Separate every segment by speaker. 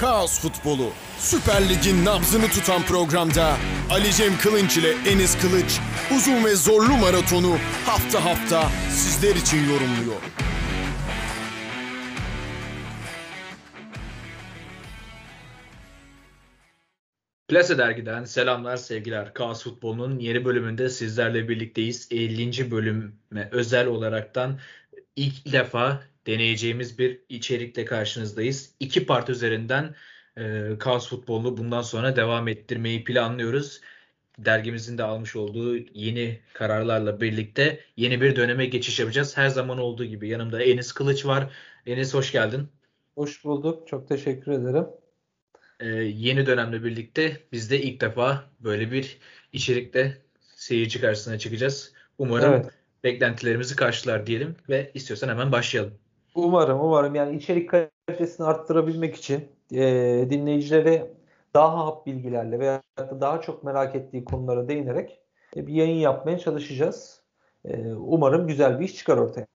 Speaker 1: Kaos Futbolu. Süper Lig'in nabzını tutan programda Ali Cem Kılınç ile Enis Kılıç uzun ve zorlu maratonu hafta hafta sizler için yorumluyor.
Speaker 2: Plase Dergi'den selamlar sevgiler. Kaos Futbolu'nun yeni bölümünde sizlerle birlikteyiz. 50. bölüme özel olaraktan ilk defa deneyeceğimiz bir içerikle karşınızdayız. İki part üzerinden e, Kaos Futbolu bundan sonra devam ettirmeyi planlıyoruz. Dergimizin de almış olduğu yeni kararlarla birlikte yeni bir döneme geçiş yapacağız. Her zaman olduğu gibi yanımda Enis Kılıç var. Enis hoş geldin.
Speaker 3: Hoş bulduk. Çok teşekkür ederim.
Speaker 2: Ee, yeni dönemle birlikte biz de ilk defa böyle bir içerikle seyirci karşısına çıkacağız. Umarım evet. beklentilerimizi karşılar diyelim ve istiyorsan hemen başlayalım.
Speaker 3: Umarım, umarım. Yani içerik kalitesini arttırabilmek için e, dinleyicilere daha hap bilgilerle veya daha çok merak ettiği konulara değinerek e, bir yayın yapmaya çalışacağız. E, umarım güzel bir iş çıkar ortaya.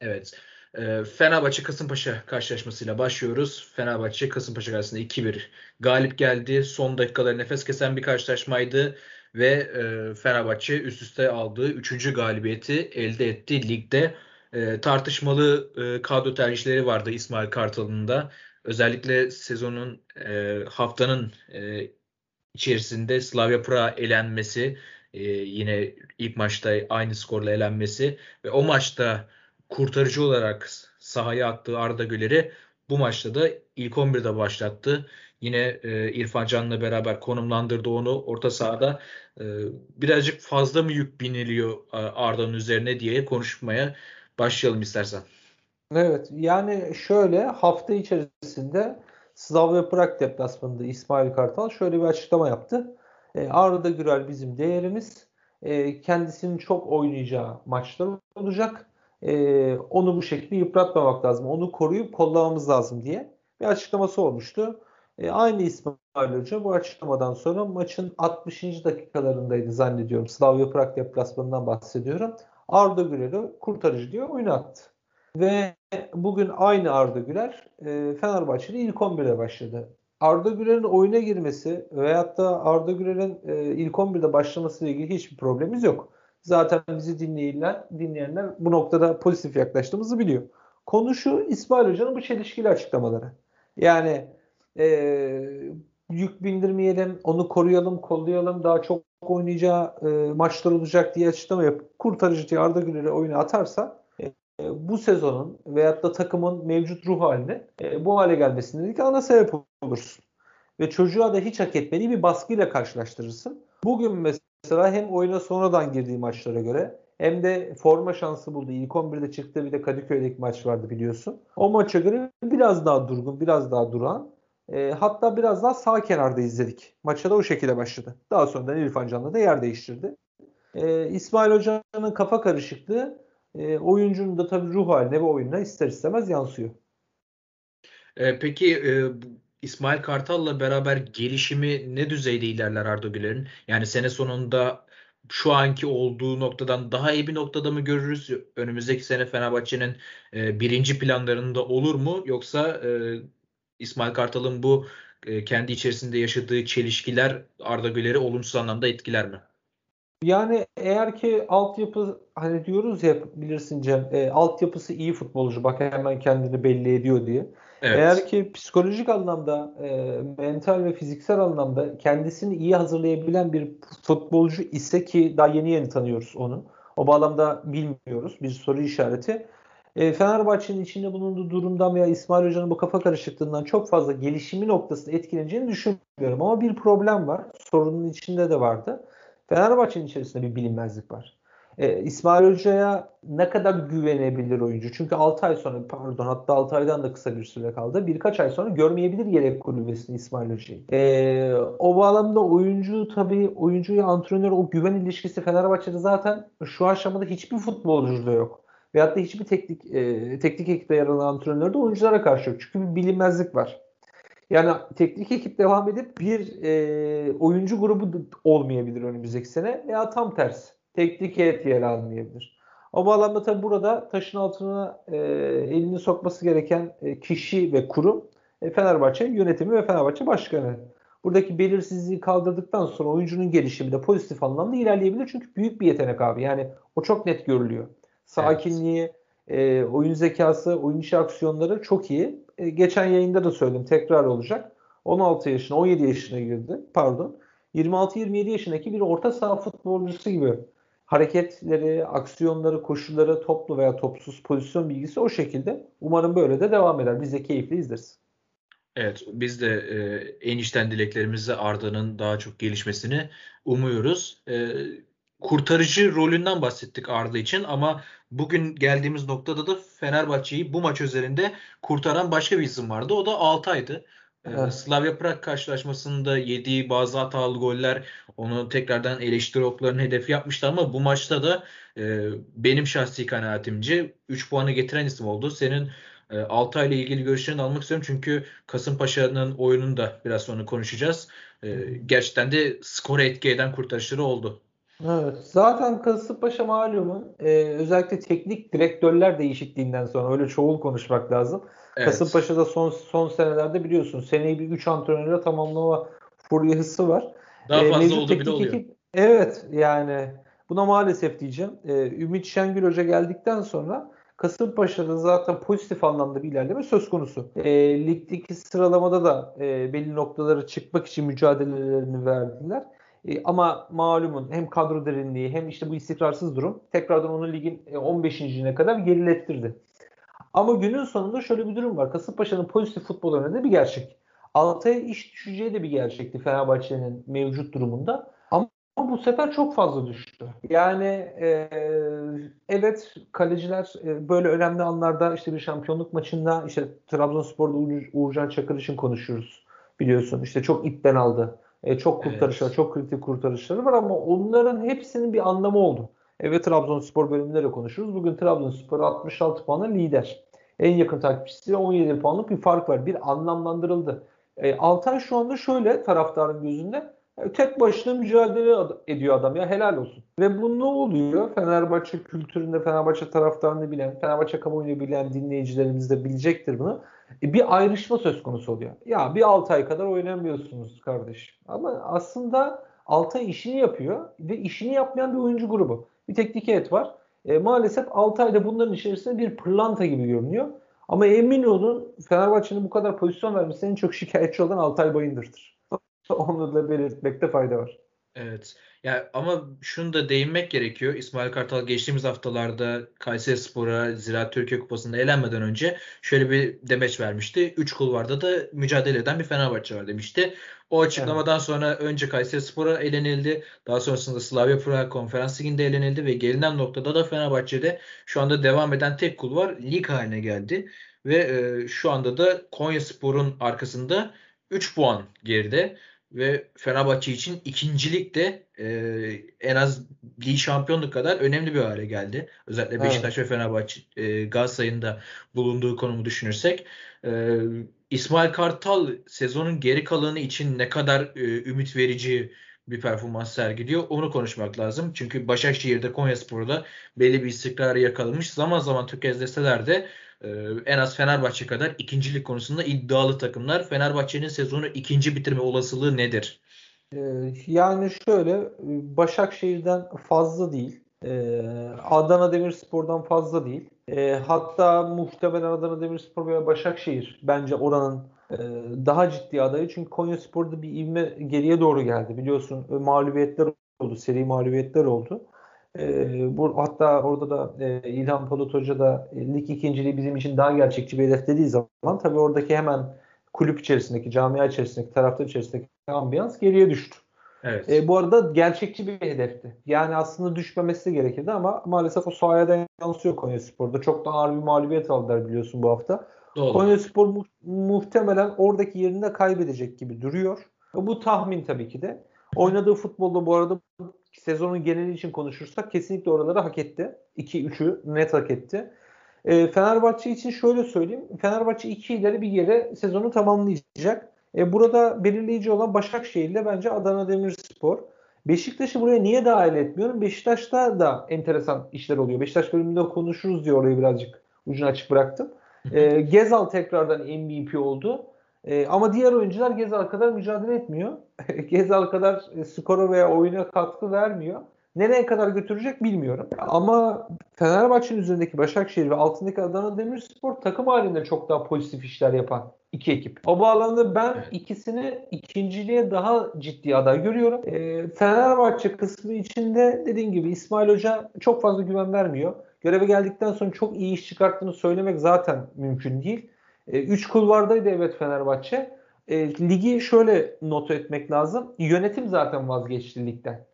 Speaker 2: Evet. E, Fenerbahçe Kasımpaşa karşılaşmasıyla başlıyoruz. Fenerbahçe Kasımpaşa karşısında 2-1 galip geldi. Son dakikaları nefes kesen bir karşılaşmaydı ve e, Fenerbahçe üst üste aldığı 3. galibiyeti elde etti ligde. E, tartışmalı e, kadro tercihleri vardı İsmail Kartal'ın da. Özellikle sezonun e, haftanın e, içerisinde Slavia Praha elenmesi, e, yine ilk maçta aynı skorla elenmesi ve o maçta kurtarıcı olarak sahaya attığı Arda Güler'i bu maçta da ilk 11'de başlattı. Yine e, İrfan Can'la beraber konumlandırdı onu orta sahada. E, birazcık fazla mı yük biniliyor Arda'nın üzerine diye konuşmaya başlayalım istersen.
Speaker 3: Evet yani şöyle hafta içerisinde Slavia Prag deplasmanında İsmail Kartal şöyle bir açıklama yaptı. E, Arda Gürel bizim değerimiz. E, kendisinin çok oynayacağı maçlar olacak. E, onu bu şekilde yıpratmamak lazım. Onu koruyup kollamamız lazım diye bir açıklaması olmuştu. E, aynı İsmail Hoca bu açıklamadan sonra maçın 60. dakikalarındaydı zannediyorum. Slavia Prag deplasmanından bahsediyorum. Arda Güler'i kurtarıcı diyor oyuna attı. Ve bugün aynı Arda Güler e, Fenerbahçe'de ilk 11'e başladı. Arda Güler'in oyuna girmesi veyahut da Arda Güler'in e, ilk 11'de başlaması ile ilgili hiçbir problemimiz yok. Zaten bizi dinleyenler, dinleyenler bu noktada pozitif yaklaştığımızı biliyor. Konu şu İsmail Hoca'nın bu çelişkili açıklamaları. Yani e, yük bindirmeyelim, onu koruyalım, kollayalım, daha çok oynayacağı e, maçlar olacak diye açıklama yapıp kurtarıcı Arda Güler'i oyuna atarsa e, bu sezonun veyahut da takımın mevcut ruh haline e, bu hale gelmesindeki ana sebep olursun. Ve çocuğa da hiç hak etmediği bir baskıyla karşılaştırırsın. Bugün mesela hem oyuna sonradan girdiği maçlara göre hem de forma şansı buldu. İlk 11'de çıktı bir de Kadıköy'deki maç vardı biliyorsun. O maça göre biraz daha durgun, biraz daha duran e, hatta biraz daha sağ kenarda izledik. Maça da o şekilde başladı. Daha sonra İrfan Can'la da yer değiştirdi. E, İsmail Hoca'nın kafa karışıklığı e, oyuncunun da tabii ruh haline ve oyununa ister istemez yansıyor.
Speaker 2: E, peki e, İsmail Kartal'la beraber gelişimi ne düzeyde ilerler Arda Güler'in? Yani sene sonunda şu anki olduğu noktadan daha iyi bir noktada mı görürüz? Önümüzdeki sene Fenerbahçe'nin e, birinci planlarında olur mu? Yoksa e, İsmail Kartal'ın bu e, kendi içerisinde yaşadığı çelişkiler Arda Güler'i olumsuz anlamda etkiler mi?
Speaker 3: Yani eğer ki altyapı hani diyoruz ya bilirsin Cem e, altyapısı iyi futbolcu bak hemen kendini belli ediyor diye. Evet. Eğer ki psikolojik anlamda, e, mental ve fiziksel anlamda kendisini iyi hazırlayabilen bir futbolcu ise ki daha yeni yeni tanıyoruz onu. O bağlamda bilmiyoruz. Bir soru işareti. E, Fenerbahçe'nin içinde bulunduğu durumdan veya İsmail Hoca'nın bu kafa karışıklığından çok fazla gelişimi noktasında etkileneceğini düşünmüyorum. Ama bir problem var. Sorunun içinde de vardı. Fenerbahçe'nin içerisinde bir bilinmezlik var. E, İsmail Hoca'ya ne kadar güvenebilir oyuncu? Çünkü 6 ay sonra pardon hatta 6 aydan da kısa bir süre kaldı. Birkaç ay sonra görmeyebilir yedek kulübesini İsmail Hoca'yı. E, o bağlamda oyuncu tabii oyuncuya antrenör o güven ilişkisi Fenerbahçe'de zaten şu aşamada hiçbir futbolcuda yok. Veyahut da hiçbir teknik e, teknik ekipte yer alan antrenörde oyunculara karşı yok. Çünkü bir bilinmezlik var. Yani teknik ekip devam edip bir e, oyuncu grubu olmayabilir önümüzdeki sene veya tam tersi. Teknik heyet yer almayabilir. O bağlamda tabii burada taşın altına e, elini sokması gereken e, kişi ve kurum E, Fenerbahçe yönetimi ve Fenerbahçe başkanı. Buradaki belirsizliği kaldırdıktan sonra oyuncunun gelişimi de pozitif anlamda ilerleyebilir. Çünkü büyük bir yetenek abi. Yani o çok net görülüyor. Sakinliği, evet. e, oyun zekası, oyun içi aksiyonları çok iyi. E, geçen yayında da söyledim. Tekrar olacak. 16 yaşına, 17 yaşına girdi. Pardon. 26-27 yaşındaki bir orta saha futbolcusu gibi hareketleri, aksiyonları, koşulları, toplu veya topsuz pozisyon bilgisi o şekilde. Umarım böyle de devam eder. Biz de keyifli izleriz.
Speaker 2: Evet, biz de e, en içten Arda'nın daha çok gelişmesini umuyoruz. E, kurtarıcı rolünden bahsettik Arda için ama bugün geldiğimiz noktada da Fenerbahçe'yi bu maç üzerinde kurtaran başka bir isim vardı. O da Altay'dı. Ee, evet. Slavia Prag karşılaşmasında yediği bazı hatalı goller onu tekrardan eleştiri oklarının hedefi yapmıştı ama bu maçta da e, benim şahsi kanaatimce 3 puanı getiren isim oldu. Senin e, Altay ile ilgili görüşlerini almak istiyorum çünkü Kasımpaşa'nın oyununu da biraz sonra konuşacağız. E, gerçekten de skoru etki eden kurtarışları oldu.
Speaker 3: Evet. Zaten Kasımpaşa malumun e, özellikle teknik direktörler değişikliğinden sonra öyle çoğul konuşmak lazım. Evet. Kasımpaşa'da son son senelerde biliyorsun seneyi bir 3 antrenörle tamamlama furyası var.
Speaker 2: Daha fazla e, oldu bile oluyor. Ekip,
Speaker 3: evet yani buna maalesef diyeceğim. E, Ümit Şengül Hoca geldikten sonra Kasımpaşa'da zaten pozitif anlamda bir ilerleme söz konusu. E, ligdeki sıralamada da e, belli noktaları çıkmak için mücadelelerini verdiler. E, ama malumun hem kadro derinliği hem işte bu istikrarsız durum tekrardan onu ligin 15.ne e, kadar gerilettirdi. Ama günün sonunda şöyle bir durum var. Kasımpaşa'nın pozitif futbol önünde bir gerçek. Altay'a iş düşeceği de bir gerçekti Fenerbahçe'nin mevcut durumunda. Ama bu sefer çok fazla düştü. Yani e, evet kaleciler e, böyle önemli anlarda işte bir şampiyonluk maçında işte Trabzonspor'da Uğur, Uğurcan Çakır için konuşuyoruz. Biliyorsun işte çok ipten aldı. E, çok kurtarışlar, evet. çok kritik kurtarışları var ama onların hepsinin bir anlamı oldu. Evet Trabzonspor bölümünde de konuşuruz. Bugün Trabzonspor 66 puanla lider. En yakın takipçisi 17 puanlık bir fark var. Bir anlamlandırıldı. E, Altay şu anda şöyle taraftarın gözünde e, tek başına mücadele ediyor adam ya helal olsun. Ve bu ne oluyor? Fenerbahçe kültüründe Fenerbahçe taraftarını bilen, Fenerbahçe kamuoyunu bilen dinleyicilerimiz de bilecektir bunu. E, bir ayrışma söz konusu oluyor. Ya bir 6 ay kadar oynamıyorsunuz kardeş. Ama aslında Altay işini yapıyor ve işini yapmayan bir oyuncu grubu bir teknik heyet var. E, maalesef 6 ayda bunların içerisinde bir pırlanta gibi görünüyor. Ama emin olun Fenerbahçe'nin bu kadar pozisyon vermesi en çok şikayetçi olan Altay Bayındır'dır. Onu da belirtmekte fayda var.
Speaker 2: Evet. Ya ama şunu da değinmek gerekiyor. İsmail Kartal geçtiğimiz haftalarda Kayseri Spor'a Ziraat Türkiye Kupası'nda elenmeden önce şöyle bir demeç vermişti. Üç kulvarda da mücadele eden bir Fenerbahçe var demişti. O açıklamadan evet. sonra önce Kayseri Spor'a elenildi. Daha sonrasında Slavia Praha Konferans Ligi'nde elenildi ve gelinen noktada da Fenerbahçe'de şu anda devam eden tek kul var. Lig haline geldi. Ve e, şu anda da Konya Spor'un arkasında 3 puan geride ve Fenerbahçe için ikincilik de e, en az lig şampiyonluk kadar önemli bir hale geldi. Özellikle Beşiktaş evet. ve Fenerbahçe e, Galatasaray'ın da bulunduğu konumu düşünürsek. E, İsmail Kartal sezonun geri kalanı için ne kadar e, ümit verici bir performans sergiliyor. Onu konuşmak lazım. Çünkü Başakşehir'de Konyaspor'da belli bir istikrarı yakalamış. Zaman zaman tökezleseler de e, en az Fenerbahçe kadar ikincilik konusunda iddialı takımlar. Fenerbahçe'nin sezonu ikinci bitirme olasılığı nedir?
Speaker 3: E, yani şöyle Başakşehir'den fazla değil. E, Adana Demirspor'dan fazla değil. Hatta muhtemelen Adana Demirspor veya Başakşehir bence oranın daha ciddi adayı. Çünkü Konya Spor'da bir ivme geriye doğru geldi. Biliyorsun mağlubiyetler oldu. Seri mağlubiyetler oldu. E, bu hatta orada da e, İlhan Polat Hoca da e, lig ikinciliği bizim için daha gerçekçi bir hedef dediği zaman tabii oradaki hemen kulüp içerisindeki, camia içerisindeki, taraftar içerisindeki ambiyans geriye düştü. Evet. E, bu arada gerçekçi bir hedefti. Yani aslında düşmemesi gerekirdi ama maalesef o sahaya da yansıyor Konya Spor'da. Çok da ağır bir mağlubiyet aldılar biliyorsun bu hafta. Doğru. Konya Spor mu- muhtemelen oradaki yerini kaybedecek gibi duruyor. Bu tahmin tabii ki de. Oynadığı futbolda bu arada sezonun geneli için konuşursak kesinlikle oraları hak etti. 2-3'ü net hak etti. E, Fenerbahçe için şöyle söyleyeyim. Fenerbahçe 2 ileri bir yere sezonu tamamlayacak. E, burada belirleyici olan Başakşehir ile bence Adana Demirspor. Beşiktaş'ı buraya niye dahil etmiyorum? Beşiktaş'ta da enteresan işler oluyor. Beşiktaş bölümünde konuşuruz diye orayı birazcık ucunu açık bıraktım. E, Gezal tekrardan MVP oldu. E, ama diğer oyuncular Gezal kadar mücadele etmiyor. Gezal kadar e, skora veya oyuna katkı vermiyor. Nereye kadar götürecek bilmiyorum. Ama Fenerbahçe'nin üzerindeki Başakşehir ve altındaki Adana Demirspor takım halinde çok daha pozitif işler yapan iki ekip. O bağlamda ben evet. ikisini ikinciliğe daha ciddi aday görüyorum. E, Fenerbahçe kısmı içinde dediğim gibi İsmail Hoca çok fazla güven vermiyor. Göreve geldikten sonra çok iyi iş çıkarttığını söylemek zaten mümkün değil. E, üç kulvardaydı evet Fenerbahçe. E, ligi şöyle not etmek lazım. Yönetim zaten vazgeçti ligden.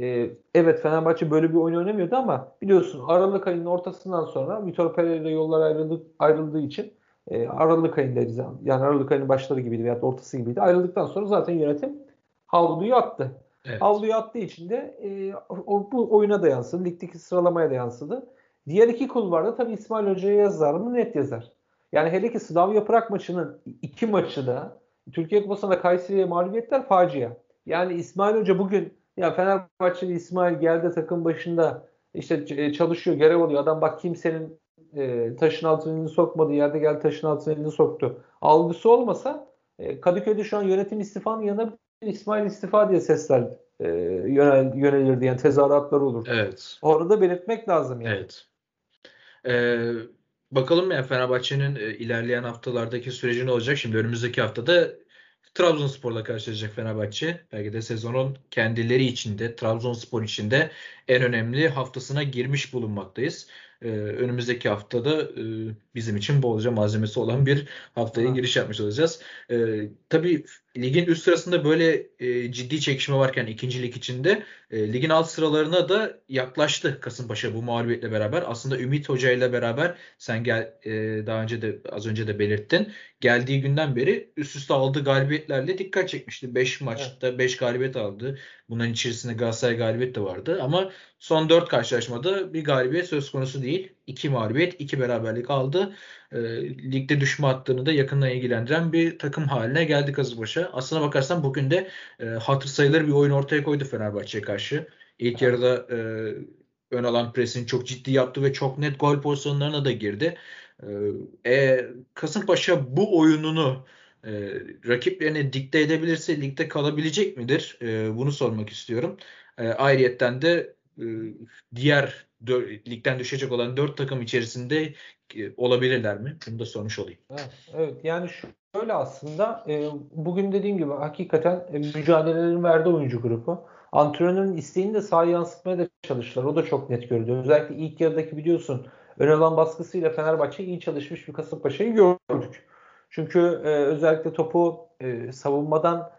Speaker 3: E, evet Fenerbahçe böyle bir oyun oynamıyordu ama biliyorsun Aralık ayının ortasından sonra Vitor Pereira yollar ayrıldı, ayrıldığı için e, Aralık ayındaydı. Yani Aralık ayının başları gibiydi veya ortası gibiydi. Ayrıldıktan sonra zaten yönetim havluyu attı. Evet. Havluyu attığı için de e, o, bu oyuna da yansıdı. Ligdeki sıralamaya da yansıdı. Diğer iki kulvarda tabii İsmail Hoca'ya yazar mı? Net yazar. Yani hele ki Slavia Prag maçının iki maçı da Türkiye Kupası'nda Kayseri'ye mağlubiyetler facia. Yani İsmail Hoca bugün ya Fenerbahçeli İsmail geldi takım başında işte e, çalışıyor, görev alıyor. Adam bak kimsenin e, taşın altına elini sokmadı. Yerde geldi taşın altına elini soktu. Algısı olmasa e, Kadıköy'de şu an yönetim istifanın yanında İsmail istifa diye sesler e, yönel, yönelirdi. Yani tezahüratlar olur.
Speaker 2: Evet.
Speaker 3: Orada belirtmek lazım yani.
Speaker 2: Evet. Ee, bakalım ya Fenerbahçe'nin e, ilerleyen haftalardaki süreci ne olacak? Şimdi önümüzdeki haftada Trabzonspor'la karşılaşacak Fenerbahçe. Belki de sezonun kendileri içinde, Trabzonspor içinde en önemli haftasına girmiş bulunmaktayız. Ee, önümüzdeki haftada e, bizim için bolca malzemesi olan bir haftaya ha. giriş yapmış olacağız. Ee, tabii ligin üst sırasında böyle e, ciddi çekişme varken ikincilik içinde e, ligin alt sıralarına da yaklaştı Kasımpaşa bu mağlubiyetle beraber. Aslında Ümit Hoca ile beraber sen gel e, daha önce de az önce de belirttin. Geldiği günden beri üst üste aldığı galibiyetlerle dikkat çekmişti. 5 maçta 5 evet. galibiyet aldı. Bunların içerisinde Galatasaray galibiyet de vardı ama son 4 karşılaşmada bir galibiyet söz konusu değil. 2 mağlubiyet, 2 beraberlik aldı. E, ligde düşme hattını da yakından ilgilendiren bir takım haline geldi Kasımpaşa. Aslına bakarsan bugün de e, hatır sayılır bir oyun ortaya koydu Fenerbahçe'ye karşı. İlk yarıda e, ön alan presini çok ciddi yaptı ve çok net gol pozisyonlarına da girdi. E, e Kasımpaşa bu oyununu e, rakiplerine dikte edebilirse ligde kalabilecek midir? E, bunu sormak istiyorum. E, ayrıyetten de diğer ligden düşecek olan dört takım içerisinde e, olabilirler mi? Bunu da sormuş olayım.
Speaker 3: Evet, yani şöyle aslında e, bugün dediğim gibi hakikaten e, mücadelelerin verdiği oyuncu grubu. Antrenörün isteğini de sahaya yansıtmaya da çalıştılar. O da çok net görüldü. Özellikle ilk yarıdaki biliyorsun ön alan baskısıyla Fenerbahçe iyi çalışmış bir Kasımpaşa'yı gördük. Çünkü e, özellikle topu e, savunmadan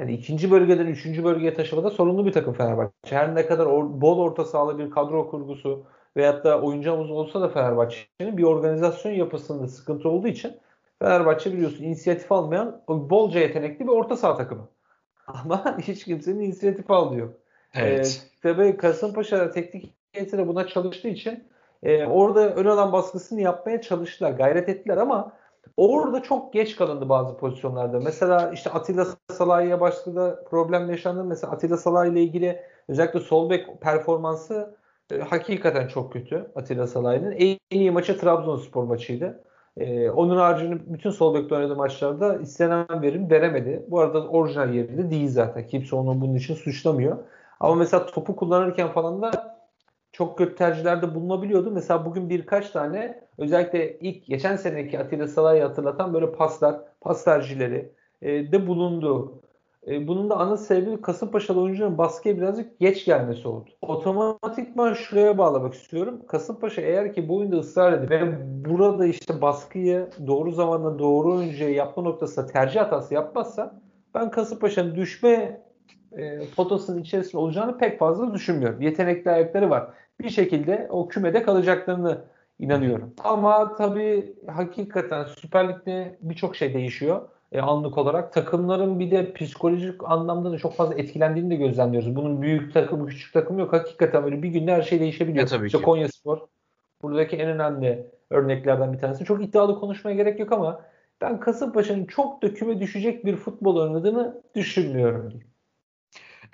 Speaker 3: yani ikinci bölgeden üçüncü bölgeye taşımada sorunlu bir takım Fenerbahçe. Her ne kadar or, bol orta sahalı bir kadro kurgusu veyahut da oyuncu havuzu olsa da Fenerbahçe'nin bir organizasyon yapısında sıkıntı olduğu için Fenerbahçe biliyorsun inisiyatif almayan bolca yetenekli bir orta saha takımı. Ama hiç kimsenin inisiyatif almıyor. Evet. Ee, tabii Kasımpaşa teknik heyeti de buna çalıştığı için e, orada ön alan baskısını yapmaya çalıştılar. Gayret ettiler ama Orada çok geç kalındı bazı pozisyonlarda. Mesela işte Atilla Salah'ya başladı problem yaşandı. Mesela Atilla Salah ile ilgili özellikle sol bek performansı e, hakikaten çok kötü Atilla Salah'ın. En iyi maçı Trabzonspor maçıydı. E, onun haricinde bütün sol bekte oynadığı maçlarda istenen verim veremedi. Bu arada orijinal yerinde değil zaten. Kimse onu bunun için suçlamıyor. Ama mesela topu kullanırken falan da çok kötü tercihlerde bulunabiliyordu. Mesela bugün birkaç tane özellikle ilk geçen seneki Atilla Salah'ı hatırlatan böyle paslar, pas tercihleri e, de bulundu. E, bunun da ana sebebi Kasımpaşalı oyuncuların baskıya birazcık geç gelmesi oldu. Otomatikman şuraya bağlamak istiyorum. Kasımpaşa eğer ki bu oyunda ısrar edip ve burada işte baskıyı doğru zamanda doğru oyuncuya yapma noktasında tercih hatası yapmazsa ben Kasımpaşa'nın düşme e, potasının içerisinde olacağını pek fazla düşünmüyorum. Yetenekli ayakları var bir şekilde o kümede kalacaklarını inanıyorum. Ama tabii hakikaten Süper Lig'de birçok şey değişiyor e, anlık olarak. Takımların bir de psikolojik anlamda da çok fazla etkilendiğini de gözlemliyoruz. Bunun büyük takım, küçük takım yok. Hakikaten böyle bir günde her şey değişebiliyor. E, tabii işte ki. Konya Spor buradaki en önemli örneklerden bir tanesi. Çok iddialı konuşmaya gerek yok ama ben Kasımpaşa'nın çok da küme düşecek bir futbol oynadığını düşünmüyorum.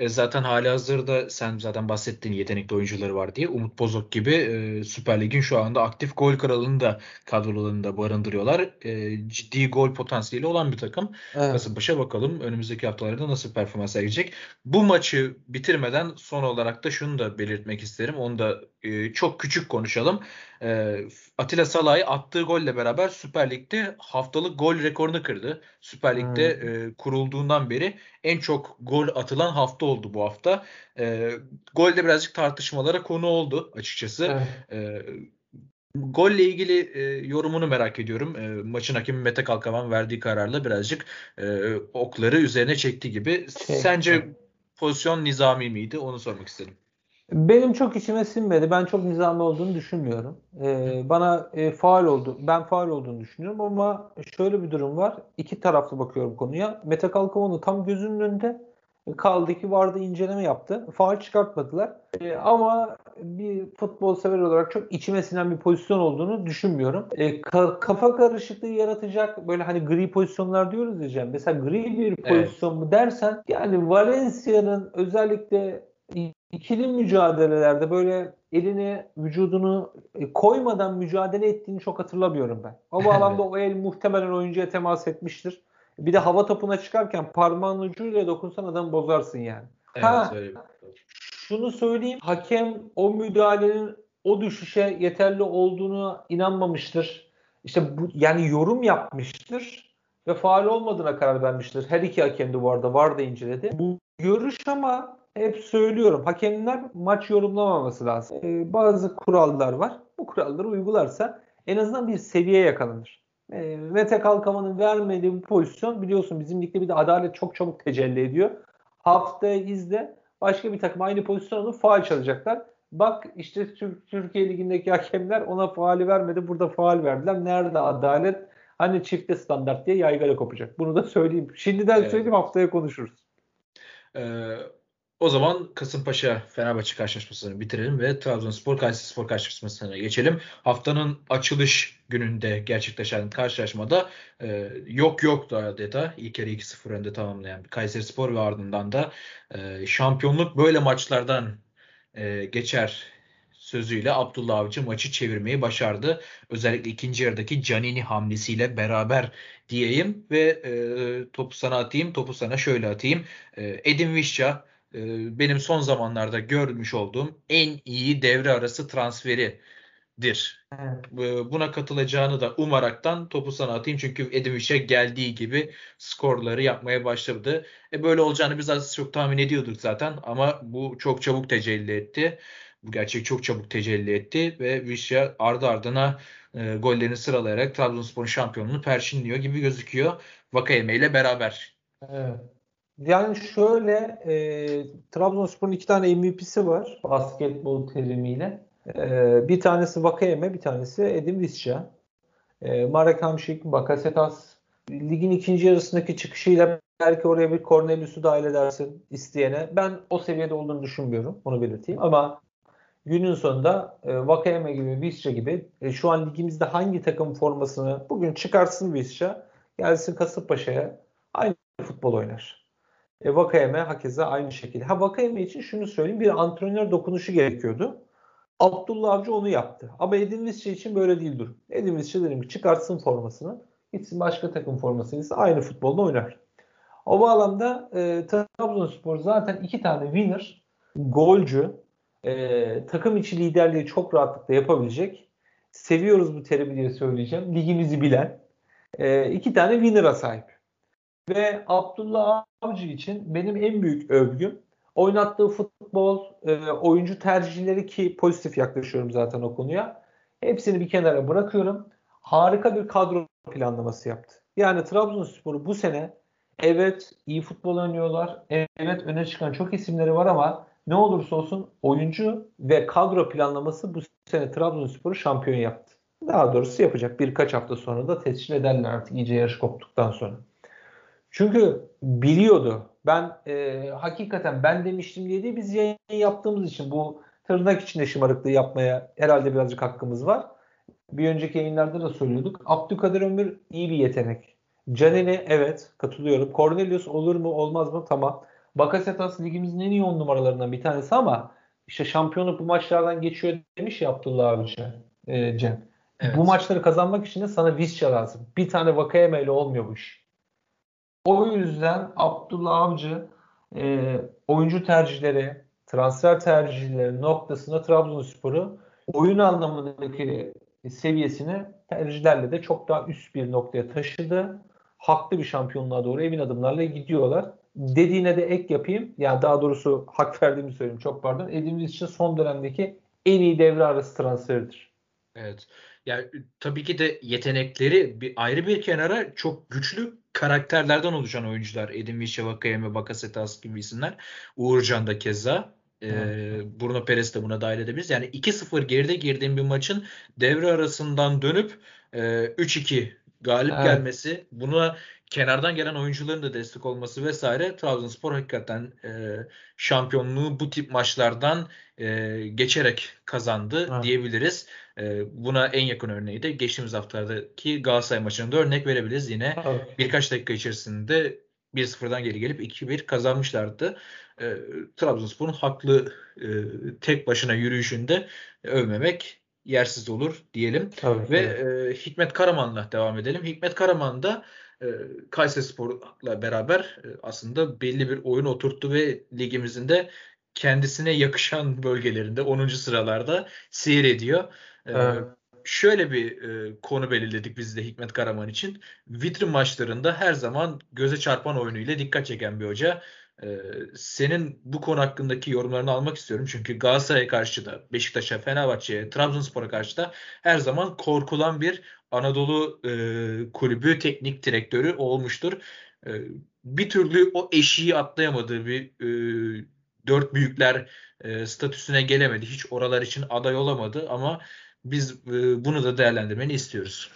Speaker 2: E, zaten hali hazırda sen zaten bahsettiğin yetenekli oyuncuları var diye. Umut Bozok gibi e, Süper Lig'in şu anda aktif gol kralını da kadrolarında barındırıyorlar. E, ciddi gol potansiyeli olan bir takım. Evet. Kasımpaşa bakalım önümüzdeki haftalarda nasıl performans sergileyecek. Bu maçı bitirmeden son olarak da şunu da belirtmek isterim. Onu da e, çok küçük konuşalım. E, Atilla Salay attığı golle beraber Süper Lig'de haftalık gol rekorunu kırdı. Süper Lig'de hmm. e, kurulduğundan beri en çok gol atılan hafta oldu bu hafta. E, gol de birazcık tartışmalara konu oldu açıkçası. E, Golle ilgili e, yorumunu merak ediyorum. E, maçın hakemi Mete Kalkavan verdiği kararla birazcık e, okları üzerine çekti gibi. Şey, Sence pozisyon nizami miydi? Onu sormak istedim.
Speaker 3: Benim çok içime sinmedi. Ben çok nizami olduğunu düşünmüyorum. Ee, bana e, faal oldu. Ben faal olduğunu düşünüyorum ama şöyle bir durum var. İki taraflı bakıyorum konuya. Mete Kalkavan'ı tam gözünün önünde kaldı ki vardı inceleme yaptı. Faal çıkartmadılar. E, ama bir futbol sever olarak çok içime sinen bir pozisyon olduğunu düşünmüyorum. E, ka- kafa karışıklığı yaratacak böyle hani gri pozisyonlar diyoruz diyeceğim. Mesela gri bir pozisyon evet. mu dersen yani Valencia'nın özellikle ikili mücadelelerde böyle elini vücudunu e, koymadan mücadele ettiğini çok hatırlamıyorum ben. O bağlamda o el muhtemelen oyuncuya temas etmiştir. Bir de hava topuna çıkarken parmağın ucuyla dokunsan adam bozarsın yani. Evet, ha. Şunu söyleyeyim. Hakem o müdahalenin o düşüşe yeterli olduğunu inanmamıştır. İşte bu yani yorum yapmıştır ve faal olmadığına karar vermiştir. Her iki hakem de bu arada var da inceledi. Bu görüş ama hep söylüyorum. Hakemler maç yorumlamaması lazım. Ee, bazı kurallar var. Bu kuralları uygularsa en azından bir seviye yakalanır. Ee, Mete Kalkaman'ın vermediği bu pozisyon biliyorsun bizim ligde bir de adalet çok çabuk tecelli ediyor. Haftaya izle başka bir takım aynı pozisyonu faal çalacaklar. Bak işte Türkiye Ligi'ndeki hakemler ona faali vermedi. Burada faal verdiler. Nerede adalet? Hani çifte standart diye yaygara kopacak. Bunu da söyleyeyim. Şimdiden evet. söyleyeyim haftaya konuşuruz.
Speaker 2: Ee, o zaman Kasımpaşa Fenerbahçe karşılaşmasını bitirelim ve Trabzonspor Kayserispor karşılaşmasına geçelim. Haftanın açılış gününde gerçekleşen karşılaşmada e, yok yok da adeta ilk yarı 2-0 önde tamamlayan Kayserispor ve ardından da e, şampiyonluk böyle maçlardan e, geçer sözüyle Abdullah Avcı maçı çevirmeyi başardı. Özellikle ikinci yarıdaki Canini hamlesiyle beraber diyeyim ve e, topu sana atayım, topu sana şöyle atayım. E, Edin Vişça benim son zamanlarda görmüş olduğum en iyi devre arası transferidir. Evet. Buna katılacağını da umaraktan topu sana atayım. Çünkü Edin geldiği gibi skorları yapmaya başladı. E böyle olacağını biz az çok tahmin ediyorduk zaten ama bu çok çabuk tecelli etti. Bu gerçek çok çabuk tecelli etti ve Vişya ardı ardına e, gollerini sıralayarak Trabzonspor'un şampiyonluğunu perşinliyor gibi gözüküyor. Vakayeme ile beraber.
Speaker 3: Evet. Yani şöyle e, Trabzonspor'un iki tane MVP'si var basketbol terimiyle. E, bir tanesi Vakayeme, bir tanesi Edin Visca. E, Marek Hamşik, Bakasetas ligin ikinci yarısındaki çıkışıyla belki oraya bir Cornelius'u dahil edersin isteyene. Ben o seviyede olduğunu düşünmüyorum. Bunu belirteyim. Ama günün sonunda e, Vakayeme gibi, Visca gibi e, şu an ligimizde hangi takım formasını bugün çıkarsın Visca gelsin Kasımpaşa'ya aynı futbol oynar. E, Vakayeme hakeza aynı şekilde. Ha Vakayeme için şunu söyleyeyim. Bir antrenör dokunuşu gerekiyordu. Abdullah Avcı onu yaptı. Ama Edin Visca için böyle değil durum. Edin Visca dedim ki çıkartsın formasını. Gitsin başka takım formasını ise aynı futbolda oynar. O bağlamda e, Trabzonspor zaten iki tane winner, golcü, e, takım içi liderliği çok rahatlıkla yapabilecek. Seviyoruz bu terimi diye söyleyeceğim. Ligimizi bilen e, iki tane winner'a sahip. Ve Abdullah Avcı için benim en büyük övgüm oynattığı futbol, e, oyuncu tercihleri ki pozitif yaklaşıyorum zaten o konuya. Hepsini bir kenara bırakıyorum. Harika bir kadro planlaması yaptı. Yani Trabzonspor'u bu sene evet iyi futbol oynuyorlar. Evet öne çıkan çok isimleri var ama ne olursa olsun oyuncu ve kadro planlaması bu sene Trabzonspor'u şampiyon yaptı. Daha doğrusu yapacak. Birkaç hafta sonra da tescil ederler artık iyice yarış koptuktan sonra. Çünkü biliyordu. Ben e, hakikaten ben demiştim diye değil biz yayın yaptığımız için bu tırnak içinde şımarıklığı yapmaya herhalde birazcık hakkımız var. Bir önceki yayınlarda da söylüyorduk. Abdülkadir Ömür iyi bir yetenek. Canini evet katılıyorum. Cornelius olur mu olmaz mı tamam. Bakasetas ligimizin en iyi on numaralarından bir tanesi ama işte şampiyonluk bu maçlardan geçiyor demiş ya Abdullah Avcı e, Cem. Evet. Bu maçları kazanmak için de sana Visca lazım. Bir tane Vakayeme ile olmuyor bu iş. O yüzden Abdullah Avcı e, oyuncu tercihleri, transfer tercihleri noktasında Trabzonspor'u oyun anlamındaki seviyesini tercihlerle de çok daha üst bir noktaya taşıdı. Haklı bir şampiyonluğa doğru emin adımlarla gidiyorlar. Dediğine de ek yapayım. Yani daha doğrusu hak verdiğimi söyleyeyim. Çok pardon. Edimiz için son dönemdeki en iyi devre arası transferidir.
Speaker 2: Evet. Yani tabii ki de yetenekleri bir ayrı bir kenara çok güçlü karakterlerden oluşan oyuncular. Edin Visca, Vakayeme, Bakasetas gibi isimler. Uğurcan da keza. Ee, Bruno Perez de buna dahil edebiliriz. Yani 2-0 geride girdiğim bir maçın devre arasından dönüp e, 3-2 galip evet. gelmesi, buna kenardan gelen oyuncuların da destek olması vesaire Trabzonspor hakikaten e, şampiyonluğu bu tip maçlardan e, geçerek kazandı evet. diyebiliriz. E, buna en yakın örneği de geçtiğimiz haftalardaki Galatasaray maçında örnek verebiliriz. Yine evet. birkaç dakika içerisinde 1-0'dan geri gelip 2-1 kazanmışlardı. E, Trabzonspor'un haklı e, tek başına yürüyüşünde övmemek yersiz olur diyelim. Tabii, Ve e, Hikmet Karaman'la devam edelim. Hikmet Karaman da e, Kayseri Spor'la beraber e, aslında belli bir oyun oturttu ve ligimizin de kendisine yakışan bölgelerinde 10. sıralarda seyrediyor. E, evet. Şöyle bir e, konu belirledik biz de Hikmet Karaman için. Vitrin maçlarında her zaman göze çarpan oyunuyla dikkat çeken bir hoca. Ee, senin bu konu hakkındaki yorumlarını almak istiyorum. Çünkü Galatasaray'a karşı da, Beşiktaş'a, Fenerbahçe'ye, Trabzonspor'a karşı da her zaman korkulan bir Anadolu e, kulübü teknik direktörü olmuştur. E, bir türlü o eşiği atlayamadığı bir e, dört büyükler e, statüsüne gelemedi. Hiç oralar için aday olamadı ama biz e, bunu da değerlendirmeni istiyoruz.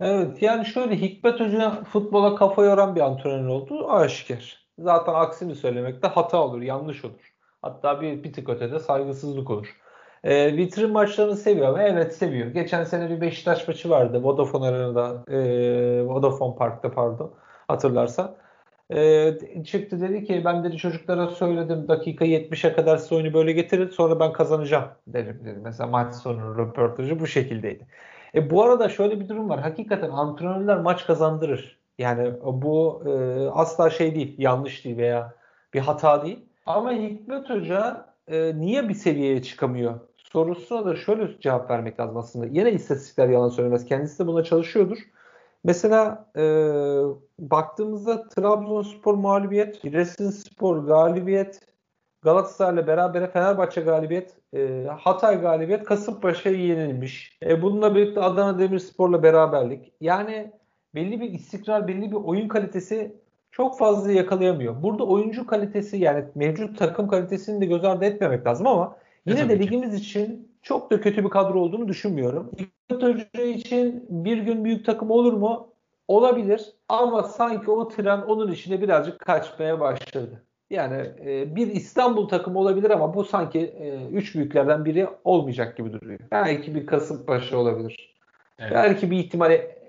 Speaker 3: Evet yani şöyle Hikmet Hoca futbola kafa yoran bir antrenör oldu aşikar zaten aksini söylemekte hata olur, yanlış olur. Hatta bir, bir tık ötede saygısızlık olur. E, vitrin maçlarını seviyor mu? Evet seviyor. Geçen sene bir Beşiktaş maçı vardı. Vodafone Arena'da, e, Vodafone Park'ta pardon hatırlarsan. E, çıktı dedi ki ben dedi çocuklara söyledim dakika 70'e kadar size oyunu böyle getirin sonra ben kazanacağım dedim dedi. Mesela maç sonu röportajı bu şekildeydi. E, bu arada şöyle bir durum var. Hakikaten antrenörler maç kazandırır. Yani bu e, asla şey değil, yanlış değil veya bir hata değil. Ama Hikmet Hoca e, niye bir seviyeye çıkamıyor? Sorusuna da şöyle cevap vermek lazım aslında. Yine istatistikler yalan söylemez. Kendisi de buna çalışıyordur. Mesela e, baktığımızda Trabzonspor mağlubiyet, Giresunspor galibiyet, Galatasaray'la beraber Fenerbahçe galibiyet, e, Hatay galibiyet, Kasımpaşa'ya yenilmiş. E, bununla birlikte Adana Demirspor'la beraberlik. Yani belli bir istikrar, belli bir oyun kalitesi çok fazla yakalayamıyor. Burada oyuncu kalitesi yani mevcut takım kalitesini de göz ardı etmemek lazım ama yine de ligimiz için çok da kötü bir kadro olduğunu düşünmüyorum. İlk Hoca için bir gün büyük takım olur mu? Olabilir ama sanki o tren onun içine birazcık kaçmaya başladı. Yani e, bir İstanbul takımı olabilir ama bu sanki e, üç büyüklerden biri olmayacak gibi duruyor. Belki bir Kasımpaşa olabilir. Evet. Belki bir ihtimalle e,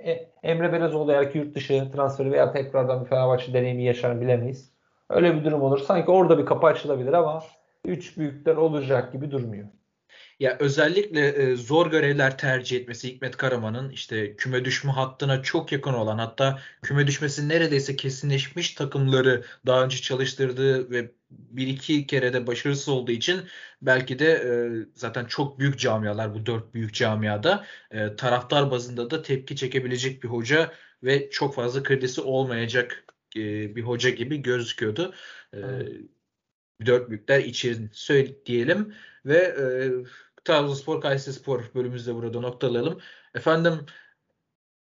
Speaker 3: Emre Belezoğlu eğer ki yurt dışı transferi veya tekrardan bir Fenerbahçe deneyimi yaşar bilemeyiz. Öyle bir durum olur. Sanki orada bir kapı açılabilir ama üç büyükler olacak gibi durmuyor.
Speaker 2: Ya özellikle e, zor görevler tercih etmesi Hikmet Karaman'ın işte küme düşme hattına çok yakın olan hatta küme düşmesi neredeyse kesinleşmiş takımları daha önce çalıştırdığı ve bir iki kere de başarısız olduğu için belki de e, zaten çok büyük camialar bu dört büyük camiada e, taraftar bazında da tepki çekebilecek bir hoca ve çok fazla kredisi olmayacak e, bir hoca gibi gözüküyordu. E, dört büyükler için söyleyelim ve e, Trabzonspor Kayseri Spor bölümümüzde burada noktalayalım. Efendim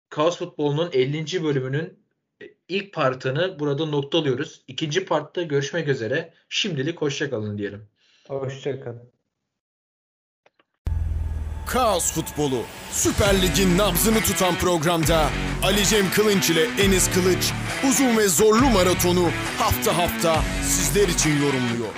Speaker 2: Kaos Futbolu'nun 50. bölümünün e, ilk partını burada noktalıyoruz. İkinci partta görüşmek üzere. Şimdilik hoşçakalın diyelim.
Speaker 3: Hoşçakalın.
Speaker 1: Kaos Futbolu Süper Lig'in nabzını tutan programda Ali Cem Kılınç ile Enis Kılıç uzun ve zorlu maratonu hafta hafta sizler için yorumluyor.